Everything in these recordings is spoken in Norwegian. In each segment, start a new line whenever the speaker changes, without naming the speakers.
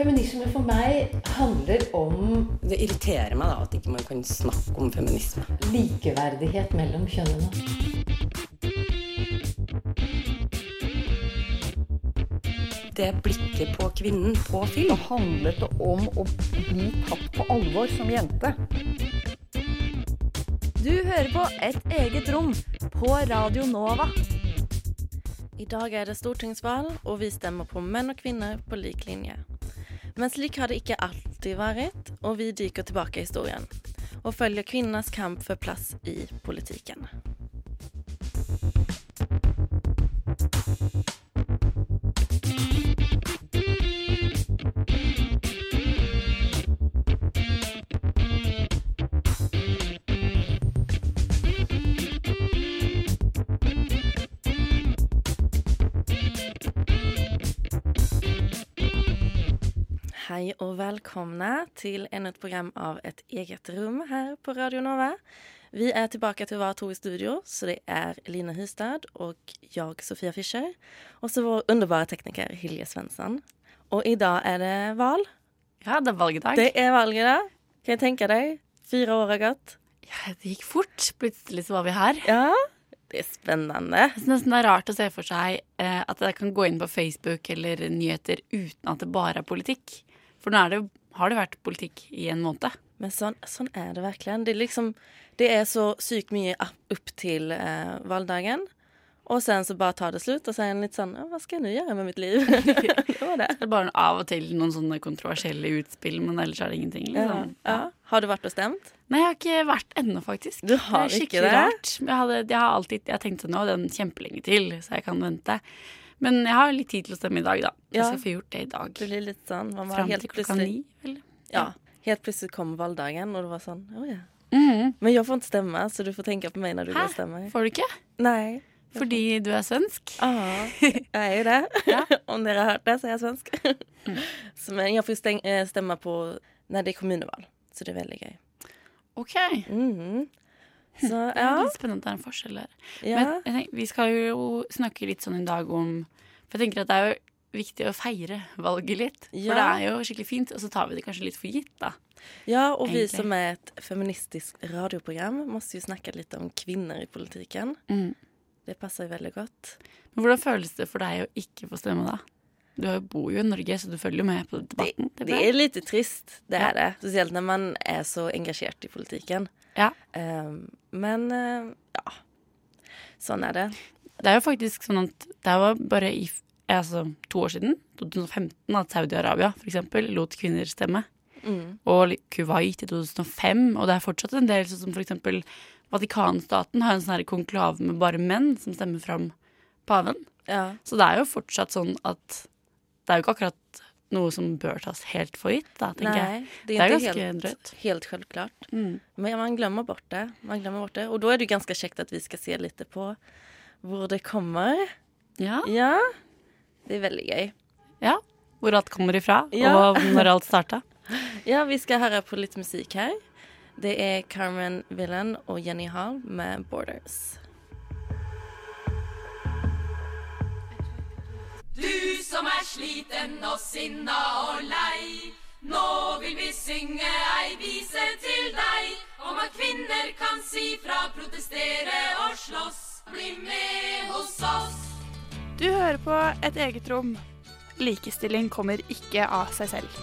Feminisme for meg handler om
Det irriterer meg da at ikke man kan snakke om feminisme.
likeverdighet mellom kjønnene.
Det blikket på kvinnen på film.
handlet det om å bli tatt på alvor som jente.
Du hører på Et eget rom på Radio Nova.
I dag er det stortingsvalg, og vi stemmer på menn og kvinner på lik linje. Men slik har det ikke alltid vært, og vi dykker tilbake i historien. Og følger kvinners kamp for plass i politikken. Och välkomna till ännu ett program av Ett eget rum här på Radio Nova. Vi är tillbaka till våra två i studio, så det är Lina Hystad och jag, Sofia Fischer. Och så vår underbara tekniker Hilje Svensson. Och idag är det val.
Ja, det er valgdag.
Det är valget Kan jag tänka dig? Fyra år har gått.
Ja, det gikk fort. Plutselig så var vi her.
Ja, det er spennende.
Jeg synes nesten det er rart å se for seg eh, at jeg kan gå inn på Facebook eller nyheter uten at det bare er politikk. For nå det, har det vært politikk i en måned.
Men sånn, sånn er det virkelig. Det liksom, det er så sykt mye opp til eh, valgdagen. Og sen så bare tar det slut er en litt sånn, hva skal jeg nå gjøre med mitt liv? det var det.
Det er bare av og til noen sånne kontroversielle utspill, men ellers er det ingenting. Liksom.
ja. Har du vært og stemt?
Nei, jeg har ikke vært ennå, faktisk.
Du har
det er
ikke
skikkelig
det?
rart. Jeg, hadde, jeg har alltid jeg har tenkt sånn, nå den kjempelenge til, så jeg kan vente. Men jeg har litt tid til å stemme i dag, da. Jeg skal få gjort det i dag.
Det blir litt sånn, man var
Frem
helt
til klokka
plutselig
ni, eller?
Ja, helt plutselig kom valgdagen, og det var sånn, å ja.
Mm.
Men jeg får ikke stemme, så du får tenke på meg når du
Hæ?
går og stemmer.
Får du ikke?
Nei.
Fordi du er svensk?
Ja, jeg er jo det.
Ja.
Om dere har hørt det, så er jeg svensk. så, men jeg får eh, stemme på når det er kommunevalg, så det er veldig gøy.
OK.
Mhm. Så
Det er litt spennende at det er en forskjell der.
ja.
Men tenker, vi skal jo snakke litt sånn i dag om For jeg tenker at det er jo viktig å feire valget litt. For det er jo skikkelig fint, og så tar vi det kanskje litt for gitt, da.
Ja, och vi som er et feministisk radioprogram måste jo snakke litt om kvinner i politiken.
Mm.
Det passer jo veldig godt.
Men hvordan føles det for deg å ikke få stemme, da? Du bor jo i Norge, så du følger jo med på debatten.
Det er litt trist, det er det. Spesielt når man er så engasjert i politiken.
Ja.
Um, men uh, ja, sånn er det.
Det er jo faktisk sånn at det var bare i altså, to år siden, 2015, at Saudi-Arabia eksempel lot kvinner stemme.
Mm.
Og Kuwait i 2005, og det er fortsatt en del, sånn som eksempel Vatikanstaten har en sånn konklave med bare menn som stemmer fram paven.
Ja.
Så det er jo fortsatt sånn at det er jo ikke akkurat noe som bør tas helt for gitt, da, tenker jeg.
Det
det Det
er
ganske
helt,
drøyt.
helt selvklart.
Mm.
Men man glemmer bort det. Man glemmer bort det. Og da er det ju ganska käckt att vi skal se litt på hvor det kommer.
Ja.
Ja, det er veldig gøy.
ja. Hvor alt kommer ifra,
Ja.
og når alt starta.
Ja, vi skal høre på litt musik her. Det er Carmen Villan og Jenny Hall med Borders.
Som er sliten og sinna og lei. Nå vil vi synge ei vise til deg om at kvinner kan si fra, protestere og slåss. Bli med hos oss.
Du hører på Et eget rom. Likestilling kommer ikke av seg selv.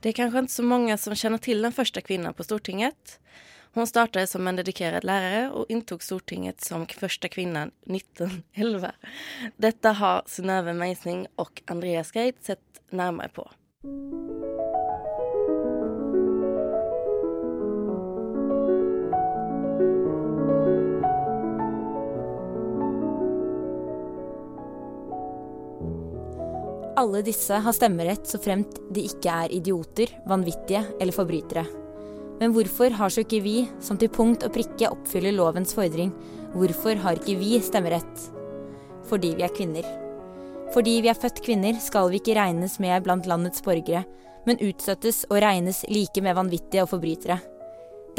Det er kanskje ikke så mange som kjenner til den første kvinnen på Stortinget. Hon startet som en dedikert lærer og inntok Stortinget som første kvinne 1911. Dette har Synnøve Meisning og Andreas Geit sett nærmere på.
Alle disse har stemmerett så fremt de ikke er idioter, vanvittige eller forbrytere. Men hvorfor har så ikke vi, som til punkt og prikke oppfyller lovens fordring, hvorfor har ikke vi stemmerett? Fordi vi er kvinner. Fordi vi er født kvinner, skal vi ikke regnes med blant landets borgere, men utstøttes og regnes like med vanvittige og forbrytere.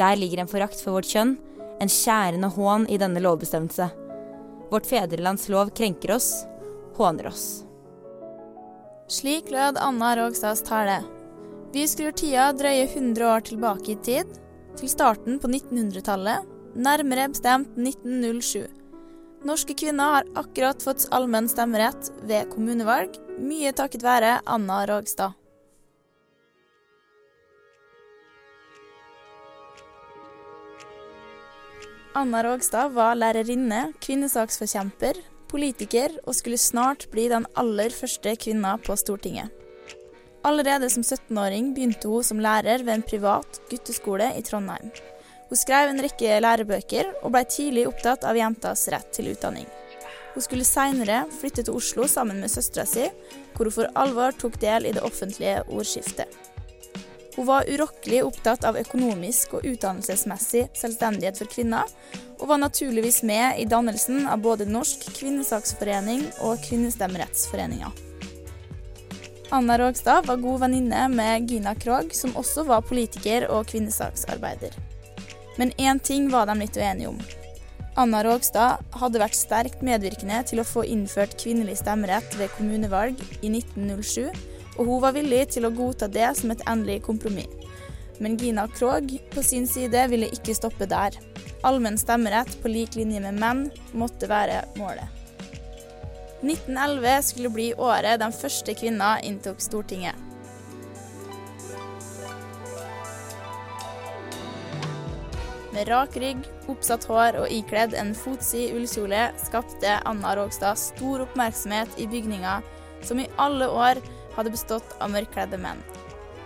Der ligger en forakt for vårt kjønn, en skjærende hån i denne lovbestemmelse. Vårt fedrelands lov krenker oss, håner oss.
Slik lød Anna Rogstads tale. Vi skrur tida drøye 100 år tilbake i tid, til starten på 1900-tallet, nærmere bestemt 1907. Norske kvinner har akkurat fått allmenn stemmerett ved kommunevalg, mye takket være Anna Rogstad. Anna Rogstad var lærerinne, kvinnesaksforkjemper, politiker og skulle snart bli den aller første kvinna på Stortinget. Allerede som 17-åring begynte hun som lærer ved en privat gutteskole i Trondheim. Hun skrev en rekke lærebøker og ble tidlig opptatt av jentas rett til utdanning. Hun skulle seinere flytte til Oslo sammen med søstera si, hvor hun for alvor tok del i det offentlige ordskiftet. Hun var urokkelig opptatt av økonomisk og utdannelsesmessig selvstendighet for kvinner, og var naturligvis med i dannelsen av både Norsk kvinnesaksforening og Kvinnestemmerettsforeninga. Anna Rogstad var god venninne med Gina Krog, som også var politiker og kvinnesaksarbeider. Men én ting var de litt uenige om. Anna Rogstad hadde vært sterkt medvirkende til å få innført kvinnelig stemmerett ved kommunevalg i 1907, og hun var villig til å godta det som et endelig kompromiss. Men Gina Krog på sin side ville ikke stoppe der. Allmenn stemmerett på lik linje med menn måtte være målet. 1911 skulle bli året den første kvinna inntok Stortinget. Med rak rygg, oppsatt hår og ikledd en fotsid ullkjole skapte Anna Rogstad stor oppmerksomhet i bygninga som i alle år hadde bestått av mørkkledde menn.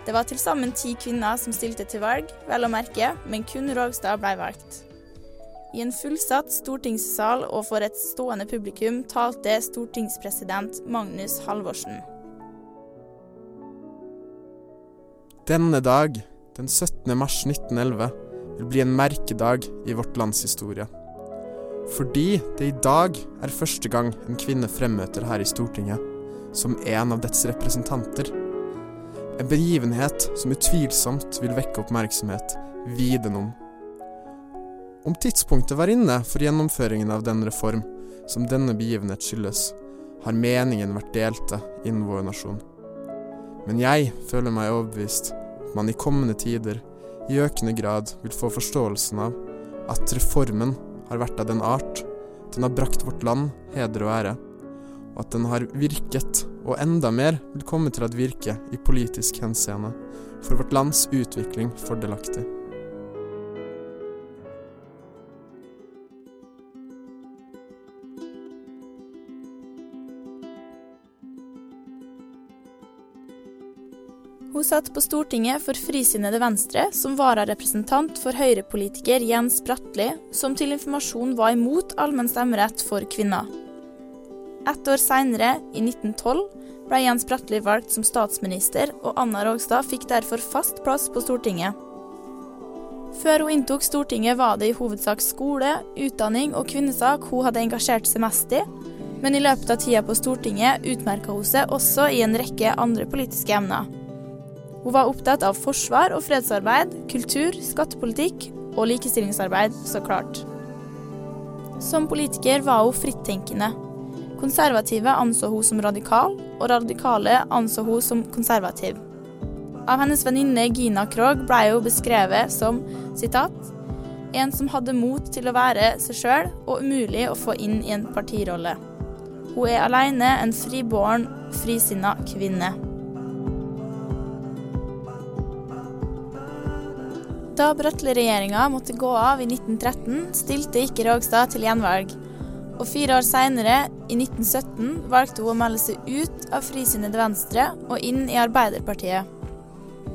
Det var til sammen ti kvinner som stilte til valg, vel å merke, men kun Rogstad ble valgt. I en fullsatt stortingssal og for et stående publikum talte stortingspresident Magnus Halvorsen.
Denne dag, den 17. mars 1911, vil bli en merkedag i vårt lands historie. Fordi det i dag er første gang en kvinne fremmøter her i Stortinget, som en av dets representanter. En begivenhet som utvilsomt vil vekke oppmerksomhet viden om. Om tidspunktet var inne for gjennomføringen av den reform som denne begivenhet skyldes, har meningen vært delte innen vår nasjon. Men jeg føler meg overbevist at man i kommende tider i økende grad vil få forståelsen av at reformen har vært av den art, den har brakt vårt land heder og ære, og at den har virket, og enda mer vil komme til å virke i politisk henseende, for vårt lands utvikling fordelaktig.
Satt på Stortinget for Frisinnede Venstre som vararepresentant for høyrepolitiker Jens Bratli, som til informasjon var imot allmenn stemmerett for kvinner. Ett år seinere, i 1912, ble Jens Bratli valgt som statsminister, og Anna Rogstad fikk derfor fast plass på Stortinget. Før hun inntok Stortinget var det i hovedsak skole, utdanning og kvinnesak hun hadde engasjert seg mest i, men i løpet av tida på Stortinget utmerka hun seg også i en rekke andre politiske emner. Hun var opptatt av forsvar og fredsarbeid, kultur, skattepolitikk og likestillingsarbeid, så klart. Som politiker var hun frittenkende. Konservative anså hun som radikal, og radikale anså hun som konservativ. Av hennes venninne Gina Krog ble hun beskrevet som sitat, en som hadde mot til å være seg sjøl og umulig å få inn i en partirolle. Hun er alene en friborn, frisinna kvinne. Da Bratteli-regjeringa måtte gå av i 1913, stilte ikke Rogstad til gjenvalg. Og fire år seinere, i 1917, valgte hun å melde seg ut av Frisinnede Venstre og inn i Arbeiderpartiet.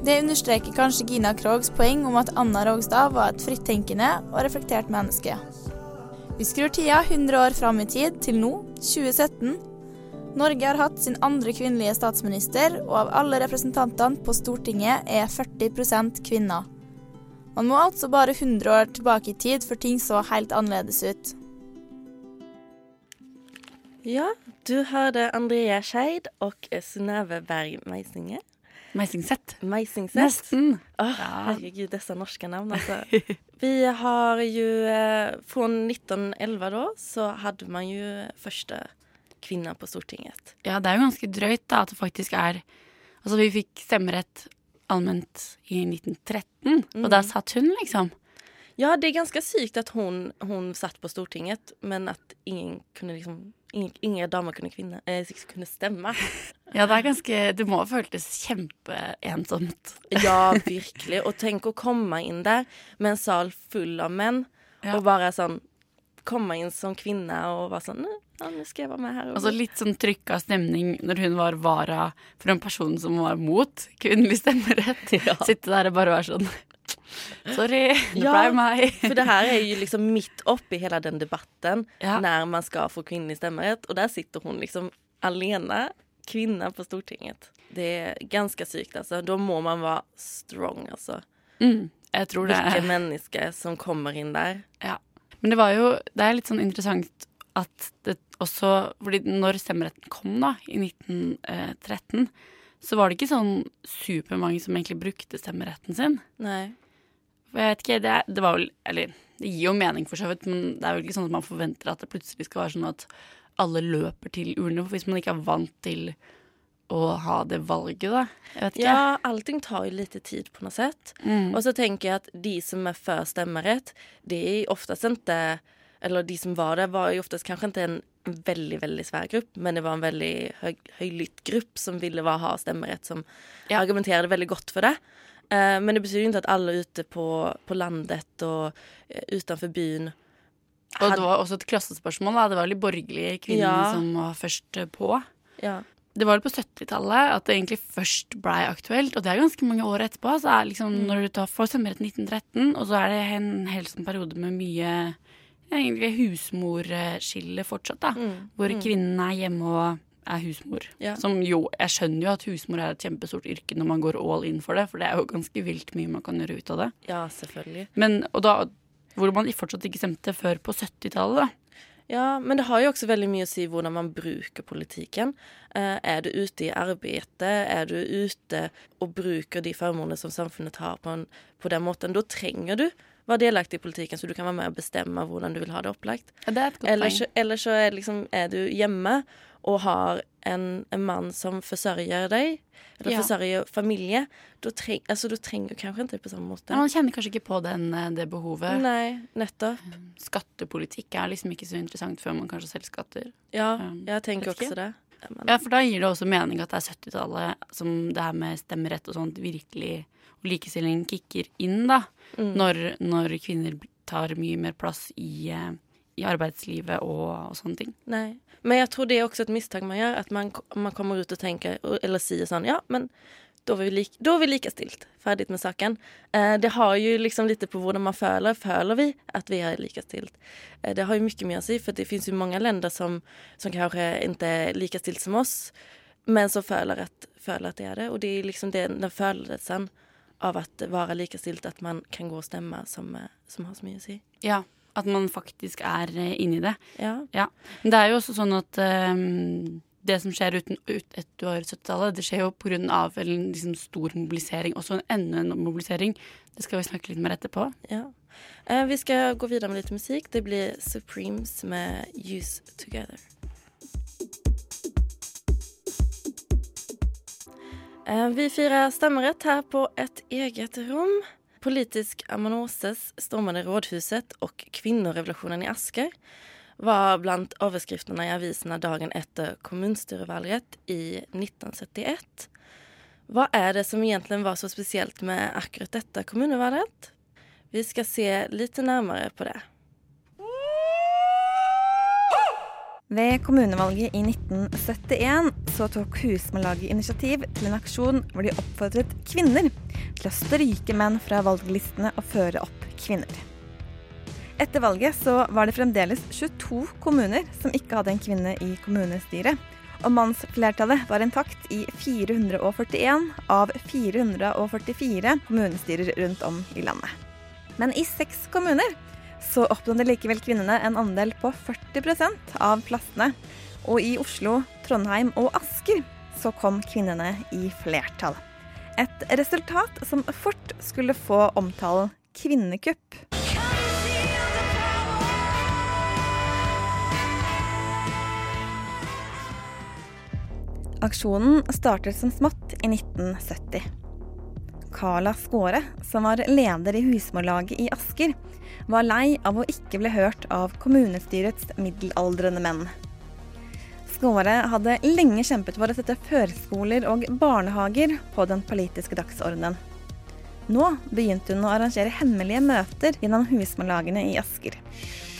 Det understreker kanskje Gina Krogs poeng om at Anna Rogstad var et frittenkende og reflektert menneske. Vi skrur tida 100 år fram i tid, til nå, 2017. Norge har hatt sin andre kvinnelige statsminister, og av alle representantene på Stortinget er 40% kvinner. Man må altså bare 100 år tilbake i tid for ting så helt annerledes ut.
Ja, du hørte Andrea Scheid og Synnøve Berg Meisinger.
Meisingset.
Meisingset.
Nesten.
Åh, herregud, disse norske navnene, altså. Vi har jo eh, från 1911 da, så hadde man jo første kvinne på Stortinget.
Ja, det er jo ganske drøyt da, at det faktisk er Altså, vi fikk stemmerett allment i 1913,
Mm.
og da satt hun, liksom.
Ja, det er ganske sykt at hun, hun satt på Stortinget men at ingen kunne liksom, ingen, ingen damer kunne, kvinne, eh, kunne stemme.
Ja, det er ganske Det må ha føltes kjempeensomt.
Ja, virkelig. Og tenk å komme inn der med en sal full av menn,
Ja.
og bare sånn Komme inn som kvinne og være sånn Ja, nå skal jeg være med her.
Altså litt sånn trykka stemning når hun var vara for en person som var mot kvinnelig stemmerett.
Ja.
Sitte der og bare være sånn Sorry, det
Ja,
ble meg.
For det her er jo liksom midt oppi hele den debatten
Ja.
når man skal få kvinnelig stemmerett, og der sitter hun liksom alene, kvinne på Stortinget. Det er ganske sykt, altså. Da må man være strong, altså.
Mm, jeg tror det.
Hvilke mennesker som kommer inn der.
Ja. Men det var jo Det er litt sånn interessant at det også Fordi når stemmeretten kom, da, i 1913, så var det ikke sånn supermange som egentlig brukte stemmeretten sin.
Nei.
For jeg vet ikke, det, det var vel Eller det gir jo mening for så vidt, men det er jo ikke sånn at man forventer at det plutselig skal være sånn at alle løper til urnene. For hvis man ikke er vant til å ha det valget, da. Jeg vet ikke.
Ja, allting tar jo litt tid på noe sett.
Mm.
Og så tenker jeg at de som er for stemmerett, det er oftest ikke Eller de som var der, var jo oftest kanskje ikke en veldig, veldig svær gruppe, men det var en veldig høy, høylytt gruppe som ville ha stemmerett, som
Ja.
argumenterte veldig godt for det. Eh, men det betyr jo ikke at alle ute på, på landet og eh, utenfor byen
Og det var også et klassespørsmål. da Det var de borgerlige kvinnene
Ja.
som var først på.
Ja.
Det var på 70-tallet at det egentlig først blei aktuelt, og det er ganske mange år etterpå. Så er det liksom, Når du tar for stemmerett 1913, og så er det en hel sånn periode med mye egentlig husmorskille fortsatt, da.
Mm.
Hvor
Mm.
kvinnen er hjemme og er husmor.
Ja.
Som jo, Jeg skjønner jo at husmor er et kjempestort yrke når man går all in for det, for det er jo ganske vilt mye man kan gjøre ut av det.
ja, selvfølgelig.
Men, og da, Hvor man fortsatt ikke stemte før på 70-tallet, da.
Ja, men det har jo også veldig mye å si hvordan man bruker politikken. Eh, er du ute i arbeidet, er du ute og bruker de formålene som samfunnet har på, en, på den måten, da trenger du være delaktig i politikken, så du kan være med og bestemme hvordan du vil ha det opplagt.
Ja, det er et godt
Eller
poeng.
så, eller så er, liksom, er du hjemme og har en, en mann som forsørger deg, eller
Ja.
forsørger familie. Da treng, altså, du trenger kanskje ikke på samme måte.
Ja, man kjenner kanskje ikke på den, eh, det behovet.
Nei, nettopp.
Skattepolitikk er liksom ikke så interessant før man kanskje selv skatter.
Ja,
Um,
jeg tenker også det. Men-
Ja, for da gir det også mening at det er 70-tallet som det her med stemmerett og sånt virkelig Og likestilling kicker inn, da.
Mm.
Når, når kvinner tar mye mer plass i, eh, i arbeidslivet og, og sånne ting.
Nei. men jeg tror det er også et misstag man gjør, at man, man kommer ut og tenker eller sier sånn ja men da er vi, like, då är vi lika stilt, färdigt med saken. Eh, det har jo liksom litt på hvordan man føler, føler vi at vi er lika stilt? Eh, det har jo mye med å si, for det fins jo mange länder som, som kanskje ikke er lika stilt som oss, men som føler at, føler at det er det. Og det er liksom den, den følelsen av at være lika stilt, att man kan gå og stemme, som, eh, som har så mye å si.
Ja, At man faktisk er eh, inni det.
Ja.
Men det er jo også sånn at um, det som skjer uten, ut, etter 70-tallet, det skjer jo av en liksom, stor mobilisering. Også en enda en mobilisering. Det skal vi snakke litt mer etterpå.
Ja. Eh, vi skal gå videre med litt musikk. Det blir Supremes med Use Together. Eh, vi firer stemmerett her på ett eget rum. Politisk amanoses stormade rådhuset och kvinnorevolutionen i Asker var blant overskriftene i avisene dagen etter kommunstyrevalget i 1971. Hva er det som egentlig var så spesielt med akkurat dette kommunevalget? Vi skal se litt nærmere på det.
Ved kommunevalget i 1971 så tok Husmannlaget initiativ til en aksjon hvor de oppfordret kvinner til å stryke menn fra valglistene og føre opp kvinner. Etter valget så var det fremdeles 22 kommuner som ikke hadde en kvinne i kommunestyret. Og mannsflertallet var intakt i 441 av 444 kommunestyrer rundt om i landet. Men i seks kommuner så oppnådde likevel kvinnene en andel på 40% av plassene. Og i Oslo, Trondheim og Asker så kom kvinnene i flertall. Et resultat som fort skulle få omtalen kvinnekupp. Aksjonen startet som smått i 1970. Carla Skåre, som var leder i Husmorlaget i Asker, var lei av å ikke bli hørt av kommunestyrets middelaldrende menn. Skåre hadde lenge kjempet for å sette førskoler og barnehager på den politiske dagsordenen. Nå begynte hun å arrangere hemmelige møter gjennom husmorlagene i Asker.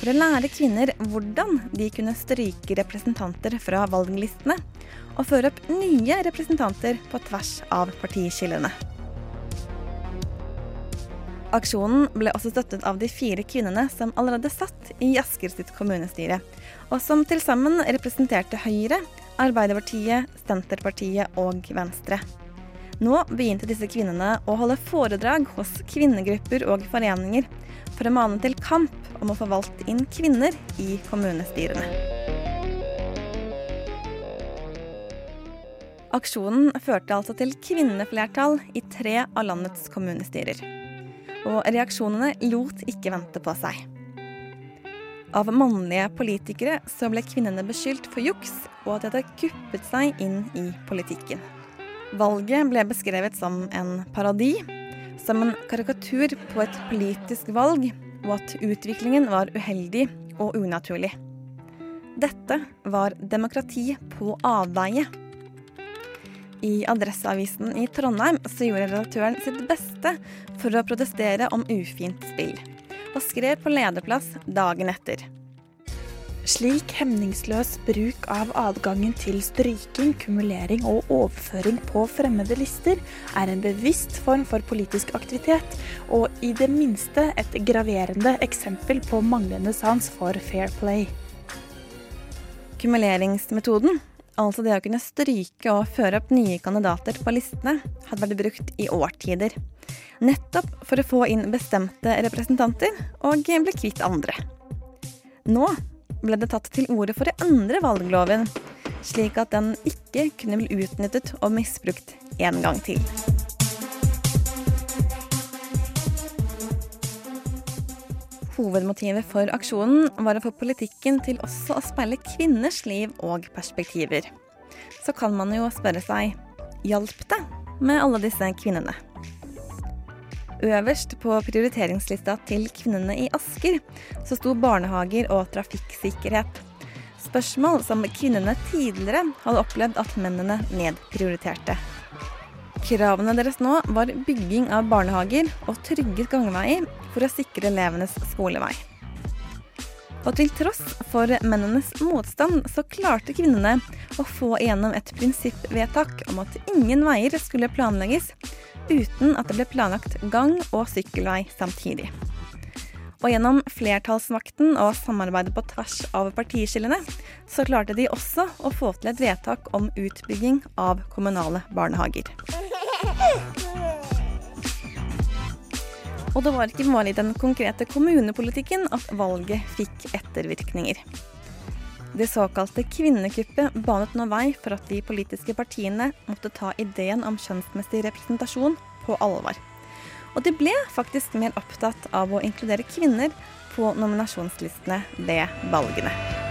For å lære kvinner hvordan de kunne stryke representanter fra valglistene, og føre opp nye representanter på tvers av partiskillene. Aksjonen ble også støttet av de fire kvinnene som allerede satt i Asker sitt kommunestyre, og som til sammen representerte Høyre, Arbeiderpartiet, Senterpartiet og Venstre. Nå begynte disse kvinnene å holde foredrag hos kvinnegrupper og foreninger for å mane til kamp om å få valgt inn kvinner i kommunestyrene. Aksjonen førte altså til kvinneflertall i tre av landets kommunestyrer. Og reaksjonene lot ikke vente på seg. Av mannlige politikere så ble kvinnene beskyldt for juks og at de hadde kuppet seg inn i politikken. Valget ble beskrevet som en parodi, som en karikatur på et politisk valg, og at utviklingen var uheldig og unaturlig. Dette var demokrati på avveie. I Adresseavisen i Trondheim så gjorde redaktøren sitt beste for å protestere om ufint spill, og skrev på lederplass dagen etter.
Slik hemningsløs bruk av adgangen til stryking, kumulering og overføring på fremmede lister er en bevisst form for politisk aktivitet, og i det minste et graverende eksempel på manglende sans for fair play.
Kumuleringsmetoden, altså det å kunne stryke og føre opp nye kandidater på listene, hadde vært brukt i årtider. Nettopp for å få inn bestemte representanter og bli kvitt andre. Nå ble det tatt til orde for å endre valgloven, slik at den ikke kunne bli utnyttet og misbrukt en gang til. Hovedmotivet for aksjonen var å få politikken til også å speile kvinners liv og perspektiver. Så kan man jo spørre seg hjalp det med alle disse kvinnene? Øverst på prioriteringslista til kvinnene i Asker så sto barnehager og trafikksikkerhet. Spørsmål som kvinnene tidligere hadde opplevd at mennene nedprioriterte. Kravene deres nå var bygging av barnehager og trygge gangveier for å sikre elevenes skolevei. Og til tross for mennenes motstand, så klarte kvinnene å få igjennom et prinsippvedtak om at ingen veier skulle planlegges uten at det ble planlagt gang- og sykkelvei samtidig. Og gjennom flertallsmakten og samarbeidet på tvers av partiskillene, så klarte de også å få til et vedtak om utbygging av kommunale barnehager. Og det var ikke bare i den konkrete kommunepolitikken at valget fikk ettervirkninger. Det såkalte kvinnekuppet banet nå vei for at de politiske partiene måtte ta ideen om kjønnsmessig representasjon på alvor. Og de ble faktisk mer opptatt av å inkludere kvinner på nominasjonslistene ved valgene.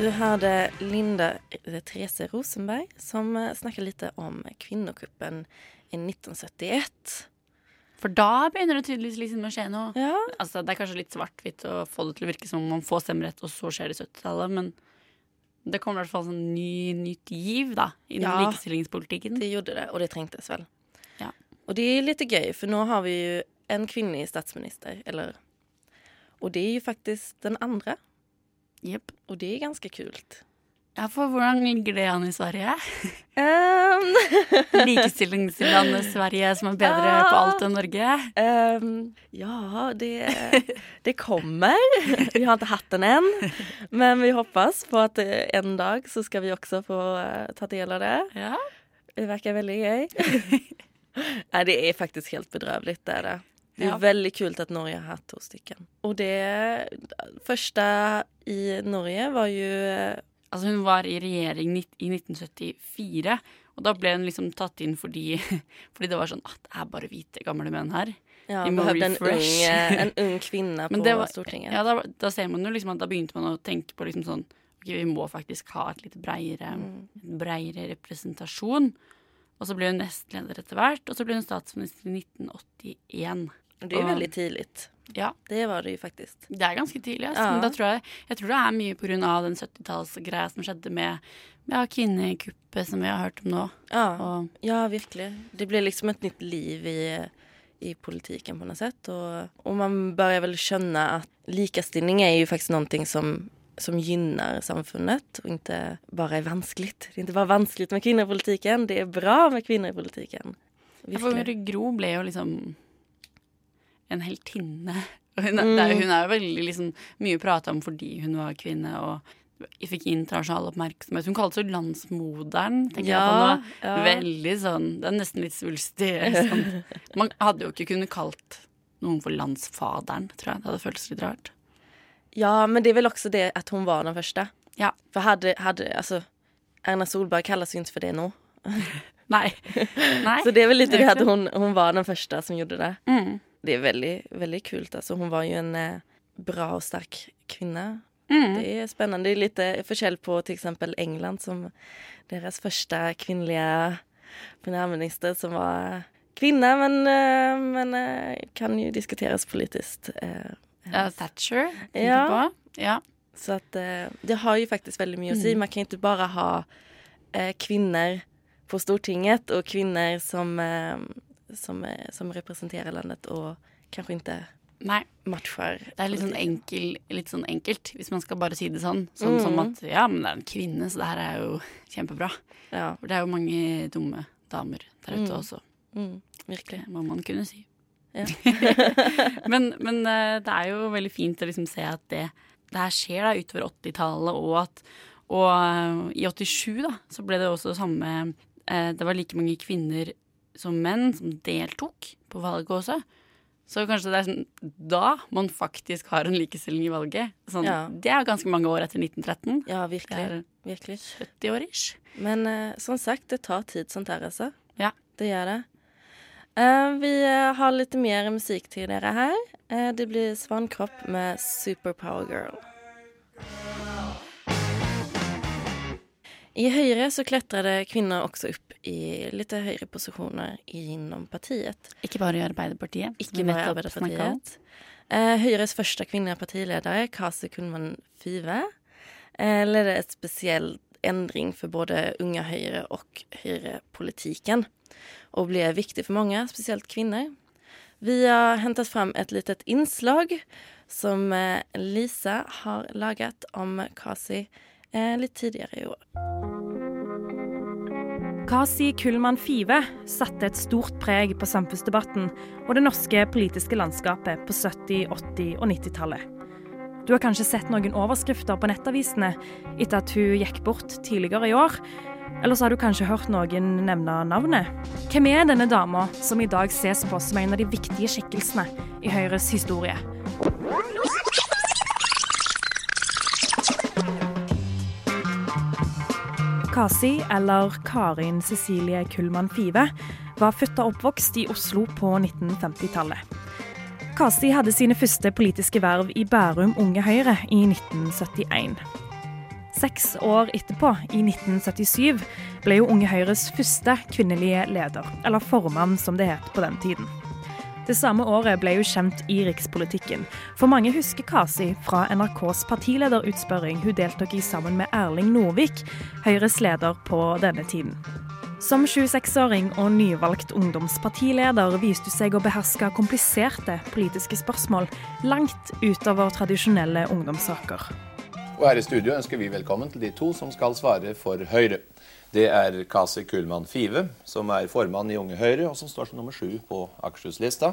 Du hørte Linda Therese Rosenberg som snakker litt om kvinnokuppen i 1971.
For da begynner det tydeligvis liksom å skje noe.
Ja.
Altså, det er kanskje litt svart-hvitt å få det til å virke som om man får stemmerett, og så skjer det i 70-tallet, men det kom i hvert fall sånn ny, nytt giv da, innen
Ja.
likestillingspolitikken.
Det gjorde det, og det trengtes vel.
Ja.
Og det er litt gøy, for nå har vi jo en kvinnelig statsminister, eller Og det er jo faktisk den andra.
Jepp.
Og det er ganske kult.
Ja, for hvordan ligger det an i Sverige?
Um,
Likestillingslandet Sverige som er bedre på alt enn Norge?
Um, ja, det, det kommer. Vi har ikke hatt den enn. Men vi hoppas på att eh, en dag så skal vi også få eh, ta del av det.
Ja.
Det virker veldig gøy. Nei, det er faktisk helt bedrøvelig, Det er det. Det är
Ja.
väldigt kul att Norge har haft to stykker. Och det första i Norge var ju eh,
Altså Hun var i regjering i 1974, Og da ble hun liksom tatt inn fordi, fordi det var sånn at det er bare hvite, gamle menn her.
Ja,
Vi må
behövde en ung, en ung kvinne på
var-
Stortinget.
Ja, da, da ser man jo liksom at da begynte man å tenke på liksom sånn Ok, vi må faktisk ha et litt breiere,
Mm.
breiere representasjon. Og så ble hun nestleder etter hvert, og så ble hun statsminister i 1981.
Det er
Og-
veldig tidlig.
Ja.
Det var det jo faktisk.
Det er ganske tidlig. Altså.
Ja.
Men tror jeg, jeg tror det er mye av den 70-tallsgreia som skjedde med med kvinnekuppet som vi har hørt om nå.
Ja,
Og,
ja virkelig. Det ble liksom et nytt liv i, i politikken på noe sett. Og, og man bør vel skjønne at likestilling er jo faktisk noe som som gynner samfunnet, og ikke bare er vanskelig. Det er ikke bare vanskelig med kvinner i politikken, det er bra med kvinner i politikken.
Ja, for
Virkelig.
Gro ble jo liksom en heltinne. Hun,
Mm.
hun er jo veldig liksom, mye prata om fordi hun var kvinne og fikk internasjonal oppmerksomhet. Hun kalles jo landsmoderen, tenker
Ja,
jeg på nå.
ja.
Veldig sånn Det er nesten litt svulstig. Sånn. Man hadde jo ikke kunnet kalt noen for landsfaderen, tror jeg. Det hadde føltes litt rart.
Ja, men det er vel også det at hun var den første.
Ja.
For hadde, hadde altså Erna Solberg kalles jo ikke for det nå.
Nei. Nei.
Så det er vel litt
det
at hun, hun var den første som gjorde det.
Mm.
Det er veldig, veldig kult. Altså, hun var jo en eh, bra og sterk kvinne.
Mm.
Det er spennende. Det er litt eh, forskjell på til eksempel England, som deres første kvinnelige premierminister, som var kvinne, men, eh, men eh, kan jo diskuteres politisk. eh,
Ja, Thatcher,
Ja.
Ja.
Så at uh, det har jo faktisk veldig mye å säga.
Mm.
Man kan ikke bare ha uh, kvinner på Stortinget og kvinner som, eh, som, som representerer landet og kanskje ikke
Nei.
matcher.
Det er litt sånn, enkel, litt sånn enkelt, hvis man skal bare si det sånn.
Mm.
Sånn som at ja, men det er en kvinne, så det her er jo kjempebra.
Ja.
For det er jo mange dumme damer der ute
Mm.
også.
Mm, virkelig.
Det må man kunne si.
Ja.
men men eh, det er jo veldig fint å liksom se at det, det her skjer da utover 80-tallet, og at og eh, i 87 da, så ble det også det samme eh, Det var like mange kvinner som menn som deltok på valget også. Så kanskje det er sånn da man faktisk har en likestilling i valget. Sånn,
Ja.
Det er ganske mange år etter 1913.
Ja, virkelig. Virkelig.
70 år ish.
Men som sagt, det tar tid sånt här alltså.
Ja.
Det gjør det. Eh, vi eh, har litt mer musikk til dere her. Eh, det blir Svankropp med Superpower Girl. I Høyre så klättrade kvinner også opp i litt høyere posisjoner innom partiet.
Ikke bare i Arbeiderpartiet.
Ikke bare i. Arbeiderpartiet. Høyres første kvinnelige partileder, Kasi Kullmann Five, leder et spesiell endring for både unge Høyre og Høyre-politikken, og blir viktig for mange, spesielt kvinner. Vi har hentet fram et litet innslag som eh, Lisa har laget om Kasi eh, litt tidligere i år.
Kasi Kullmann Five satte et stort preg på samfunnsdebatten og det norske politiske landskapet på 70-, 80- og 90-tallet. Du har kanskje sett noen overskrifter på nettavisene etter at hun gikk bort tidligere i år. Eller så har du kanskje hørt noen nevne navnet. Hvem er denne dama som i dag ses på som en av de viktige skikkelsene i Høyres historie? Kasi, eller Karin Cecilie Kullmann Five, var født og oppvokst i Oslo på 1950-tallet. Kasi hadde sine første politiske verv i Bærum Unge Høyre i 1971. Seks år etterpå, i 1977, ble jo Unge Høyres første kvinnelige leder, eller formann som det het på den tiden. Det samme året ble hun kjent i rikspolitikken, for mange husker Kasi fra NRKs partilederutspørring hun deltok i sammen med Erling Norvik, Høyres leder på denne tiden. Som 26-åring og nyvalgt ungdomspartileder viste hun seg å beherske kompliserte politiske spørsmål langt utover tradisjonelle ungdomssaker.
Og her i studio ønsker vi velkommen til de to som skal svare for Høyre. Det er Kasi Kullmann Five, som er formann i Unge Høyre, og som står som nummer sju på Akershus-lista.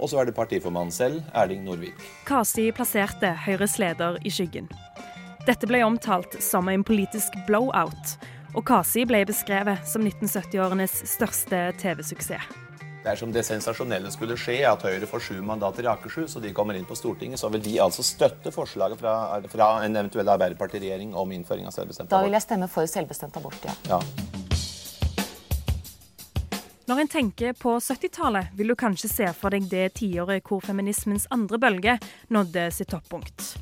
Og så er det partiformannen selv, Erling Norvik.
Kasi plasserte Høyres leder i skyggen. Dette ble omtalt som en politisk blowout, og Kasi ble beskrevet som 1970-årenes største TV-suksess.
Det er som det sensasjonelle skulle skje, at Høyre får sju mandater i Akershus, og de kommer inn på Stortinget, så vil de altså støtte forslaget fra, fra en eventuell Arbeiderpartiregjering om innføring av selvbestemt abort?
Da vil jeg stemme for selvbestemt abort, ja.
Ja.
Når en tenker på 70-tallet, vil du kanskje se for deg det tiåret hvor feminismens andre bølge nådde sitt toppunkt.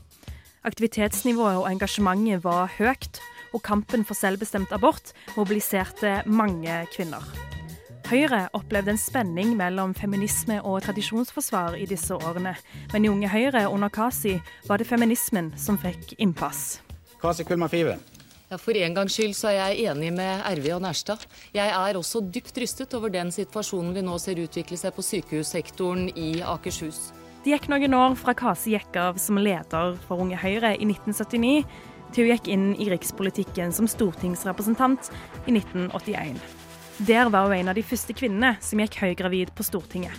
Aktivitetsnivået og engasjementet var høyt, og kampen for selvbestemt abort mobiliserte mange kvinner. Høyre opplevde en spenning mellom feminisme og tradisjonsforsvar i disse årene, men i Unge Høyre under Kasi var det feminismen som fikk innpass.
Kasi Kulma Five.
Ja, For en gangs skyld så er jeg enig med RV og Nærstad. Jeg er også dypt rystet over den situasjonen vi nå ser utvikle seg på sykehussektoren i Akershus.
Det gikk noen år fra Kasi gikk av som leder for Unge Høyre i 1979, til hun gikk inn i rikspolitikken som stortingsrepresentant i 1981. Der var hun en av de første kvinnene som gikk høygravid på Stortinget.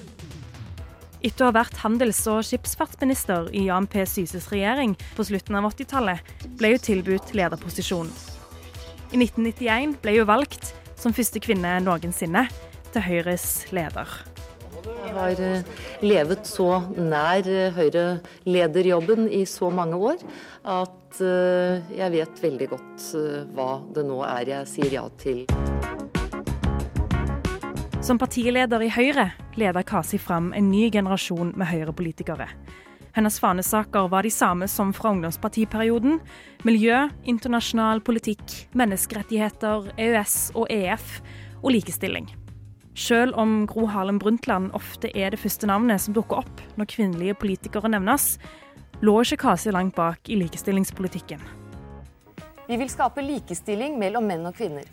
Etter å ha vært handels- og skipsfartsminister i Jan P. Syses regjering på slutten av 80-tallet, ble hun tilbudt lederposisjon. I 1991 ble hun valgt som første kvinne noensinne til Høyres leder.
Jeg har eh, levet så nær eh, Høyre-lederjobben i så mange år at eh, jeg vet veldig godt hva det nå er jeg sier ja til.
Som partileder i Høyre leder Kasi fram en ny generasjon med Høyre-politikere. Hennes fanesaker var de samme som fra ungdomspartiperioden. Miljø, internasjonal politikk, menneskerettigheter, EØS og EF og likestilling. Selv om Gro Harlem Brundtland ofte er det første navnet som dukker opp når kvinnelige politikere nevnes, lå ikke Kasi langt bak i likestillingspolitikken.
Vi vil skape likestilling mellom menn og kvinner.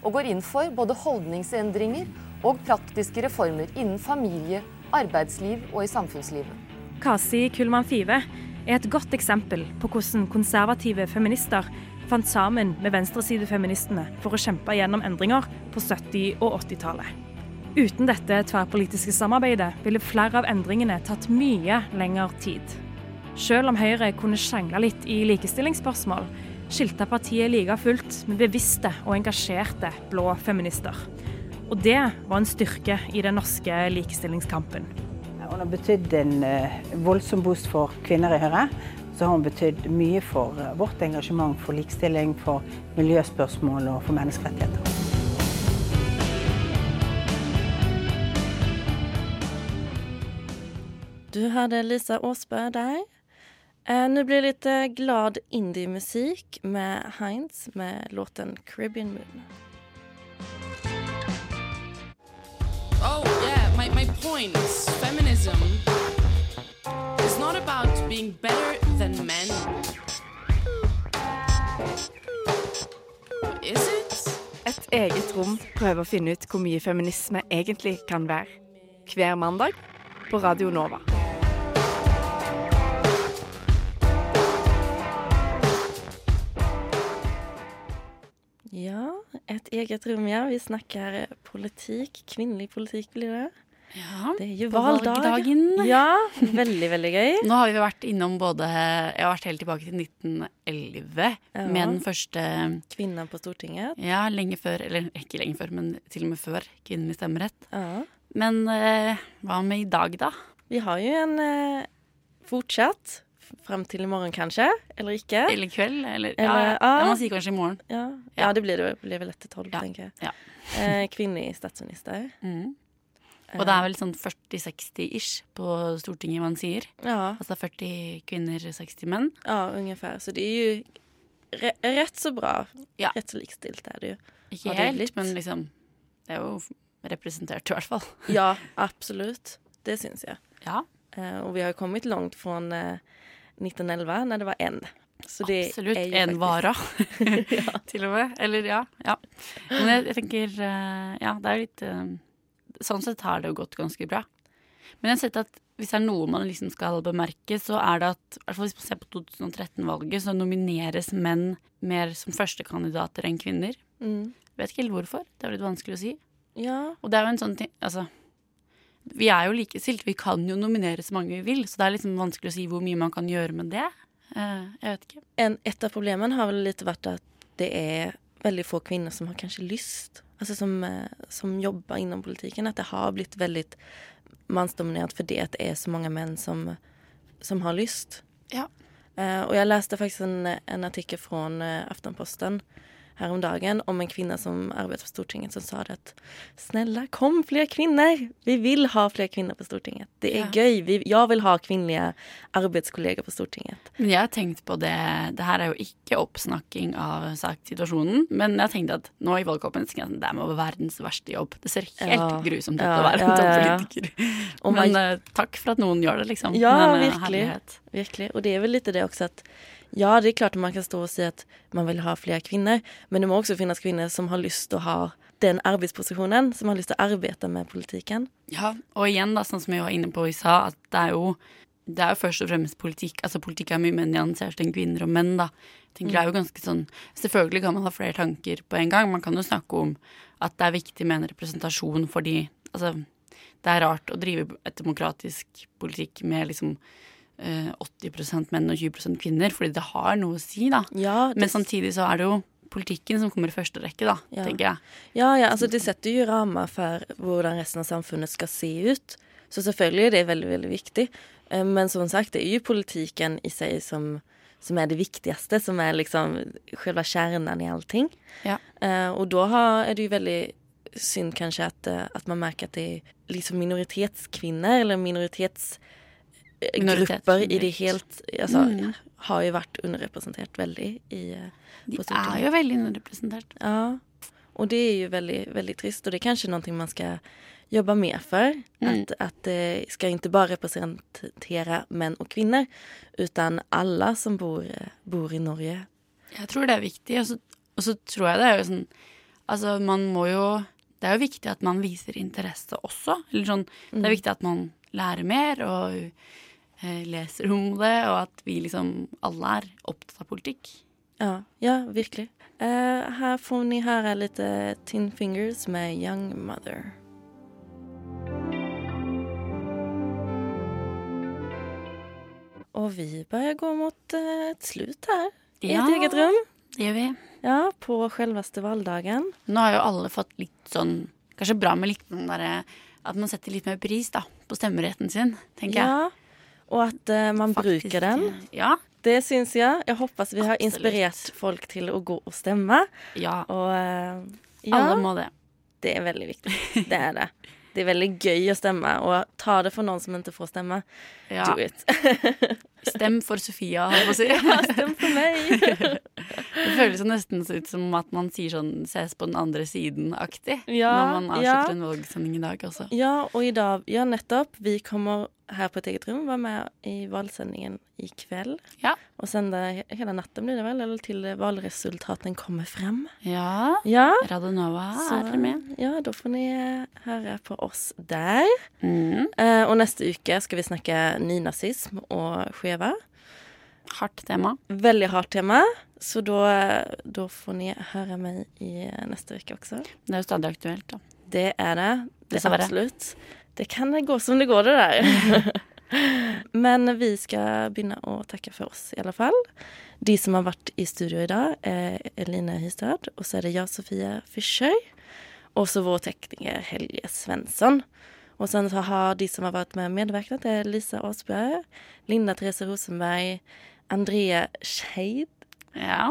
Og går inn for både holdningsendringer og praktiske reformer innen familie, arbeidsliv og i samfunnslivet.
Kasi Kullmann Five er et godt eksempel på hvordan konservative feminister fant sammen med venstresidefeministene for å kjempe gjennom endringer på 70- og 80-tallet. Uten dette tverrpolitiske samarbeidet ville flere av endringene tatt mye lengre tid. Selv om Høyre kunne sjangle litt i likestillingsspørsmål, skilte partiet like fullt med bevisste og engasjerte blå feminister. Og det var en styrke i den norske likestillingskampen.
Hun har betydd en eh, voldsom boost for kvinner i Høyre. Så har hun betydd mye for eh, vårt engasjement for likestilling, for miljøspørsmål og for menneskerettigheter.
Du hörde Lisa Åsberg der. Eh, nu blir det lite glad indie-musik med Heinz med låten Caribbean Moon.
Oh, yeah, my, my point is feminism is not about being better than men. Is it?
Et eget rom prøver å finne ut hvor mye feminisme egentlig kan være. Hver mandag på Radio Nova.
Et eget rom, ja. Vi snakker politikk. Kvinnelig politikk blir det.
Ja,
det er jo valgdag.
valgdagen.
Ja, veldig, veldig gøy.
Nå har vi vært innom både Jeg har vært helt tilbake til 1911
Ja.
med den første
Kvinna på Stortinget.
Ja, lenge før, eller ikke lenge før, men til og med før kvinnelig stemmerett. Men eh, hva med i dag, da?
Vi har jo en eh, fortsatt frem til i morgen, kanskje. Eller ikke.
Eller i kveld. Eller,
Eller-
ja,
ja.
ja, man sier kanskje i morgen.
Ja, ja det blir det blir vel etter tolv,
Ja.
tenker jeg.
Ja.
Eh, kvinnelig statsminister.
Mm. Og det er vel sånn 40-60-ish på Stortinget man sier.
Ja.
Altså 40 kvinner, 60 menn.
Ja, ungefær. Så det er jo re rett så bra.
Ja.
Rett så likstilt er det jo.
Ikke helt,
blitt?
men liksom Det er jo representert, i hvert fall.
Ja, absolutt. Det syns jeg.
Ja.
Uh, og vi har kommet langt fra från eh, 1911 når det var det
Absolutt. Én
faktiskt-
vara, til og med. Eller ja. ja. Men jeg, jeg tenker eh, Ja, det er jo litt eh, Sånn sett har det jo gått ganske bra. Men jeg har sett at hvis det er noe man liksom skal bemerke, så er det at hvert fall hvis man ser på 2013-valget, så nomineres menn mer som førstekandidater enn kvinner.
Mm.
Vet ikke helt hvorfor. Det er litt vanskelig å si.
Ja.
Og det er jo en sånn ting Altså, vi er jo likestilt. Vi kan jo nominere så mange vi vil, så det er liksom vanskelig å si hvor mye man kan gjøre med det. Eh, jeg vet ikke.
En, et av problemene har vel litt vært at det er veldig få kvinner som har kanskje lyst. altså som, eh, som jobber inom politikken. At det har blitt veldig mannsdominert fordi det er så mange menn som, som har lyst.
Ja.
Uh, og jeg leste faktisk en, en fra från eh, om dagen om en kvinne som arbeider på Stortinget som sa det at snälla kom flere kvinner! Vi vil ha flere kvinner på Stortinget. Det er
Ja.
gøy. Vi, jeg vil ha kvinnelige arbeidskolleger på Stortinget.
Men jeg har tenkt på det Det her er jo ikke oppsnakking av saksituasjonen, men jeg har tenkt at nå i valgkampen tenker jeg at det må være verdens verste jobb. Det ser helt
Ja.
grusomt ut
Ja,
å være en
ja, ja.
Men
man-
eh, takk for at noen gjør det, liksom.
Ja,
eh,
virkelig.
herlighet.
virkelig. Og det er vel litt det også att ja, det är klart att man kan stå och säga att man vill ha fler kvinner, Men det må også finnes kvinner som har lyst til å ha den arbeidsposisjonen, som har lyst til å arbeide med politikken.
Ja, og igjen, da, sånn som jeg var inne på i stad, at det er jo det er jo først og fremst politikk. Altså Politikk er mye mer nyansert enn kvinner og menn, da. Jeg tenker Det er jo ganske sånn Selvfølgelig kan man ha flere tanker på en gang. Man kan jo snakke om at det er viktig med en representasjon fordi Altså, det er rart å drive et demokratisk politikk med liksom 80% menn og 20% kvinner, fordi det har noe å si, da.
Ja,
Men samtidig så er det jo politikken som kommer i første rekke, da,
Ja.
tenker jeg.
Ja, ja, altså det setter jo rammer for hvordan resten av samfunnet skal se ut. Så selvfølgelig er det veldig, veldig viktigt. Eh, Men som sagt, det er jo politiken i seg som, som er det viktigste, som er liksom själva kjernen i allting.
Ja.
og da er det jo veldig synd kanskje at, at man merker at det er liksom minoritetskvinner eller minoritetsgrupper
Minoritetsgrupper.
i det helt, altså,
Mm.
har jo vært underrepresentert veldig i eh,
De er jo veldig underrepresentert.
Ja, och det är ju väldigt, väldigt trist och det är kanske någonting man ska jobba mer för.
Mm.
Att, att det ska inte bara representera män och kvinnor utan alla som bor, eh, bor i Norge.
Jeg tror det er viktig, og så, og så tror jeg det er jo sånn Altså, man må jo Det er jo viktig at man viser interesse også. Eller sånn Det
Mm.
er viktig at man lærer mer og eh, leser om det, og at vi liksom alle er opptatt av politikk.
Ja, ja virkelig. Uh, her får ni høre litt Tin Fingers med Young Mother. Og vi börjar gå mot et ett slut her I
Ja.
et eget rom.
Det gjør vi.
Ja, på selveste valgdagen.
Nå har jo alle fått litt sånn Kanskje bra med litt sånn derre At man setter litt mer pris da, på stemmeretten sin, tenker jeg.
Ja, at uh, man man bruker den.
Ja.
Det syns jeg. Jeg håper vi har
inspirert
inspirerat folk til å gå og stemme.
Ja.
Og uh, ja,
Alle må det.
Det er veldig viktig. Det er det. Det er veldig gøy å stemme, og ta det for noen som ikke får stemme.
Ja.
Do it.
Stem for Sofia, holdt jeg på å si.
Ja, stem for meg.
det føles nesten ut som at man sier sånn 'ses på den andre siden'-aktig.
Ja,
når man
ja.
avslutter en valgsending i dag, også.
Ja, og i dag, ja nettopp, vi kommer här på et eget rom var med i valgsendingen i
kveld.
Ja. Og sende hele natten blir det vel? eller til valgresultatene kommer frem.
Ja.
Ja.
Radionova
Så,
er med.
Ja, da får ni høre på oss der.
Mm.
Eh, og neste uke skal vi snakke nynazism og skeva.
Hardt tema.
Veldig hardt tema. Så da, da får ni høre meg i neste uke også.
Det er jo stadig aktuelt, da.
Det er det. Det er
Dessverre.
Det kan gå som det går det der. Men vi skal begynne å takke for oss i alle fall. De som har vært i studio i dag, er Eline Hystad, og så er det jeg, Sofia Fischøy, og så vår tekniker Helge Svensson. Og så har de som har vært med och det er Lisa Aasbø, Linda Therese Rosenberg, Andrea Scheid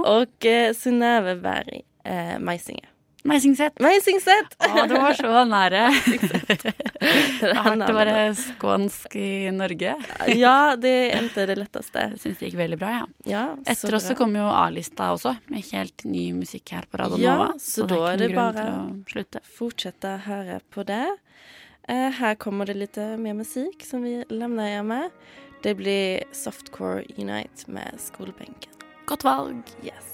og eh, Synnøve Berg eh, Meisinger.
Meisingset.
Meisingset!
Å, det var så nære.
Det
Det har å være skånsk i Norge.
Ja, det endte det letteste.
Jeg syns det gikk veldig bra, ja.
Ja,
Etter oss så kommer jo A-lista også, med helt ny musikk her på Radio
Ja,
Nova.
så
så
da
er
er det bare
å
fortsette å høre på det. Eh, her kommer det litt mer musikk som vi lemner hjemme. med. Det blir Softcore Unite med Skolbenken.
Godt valg.
Yes.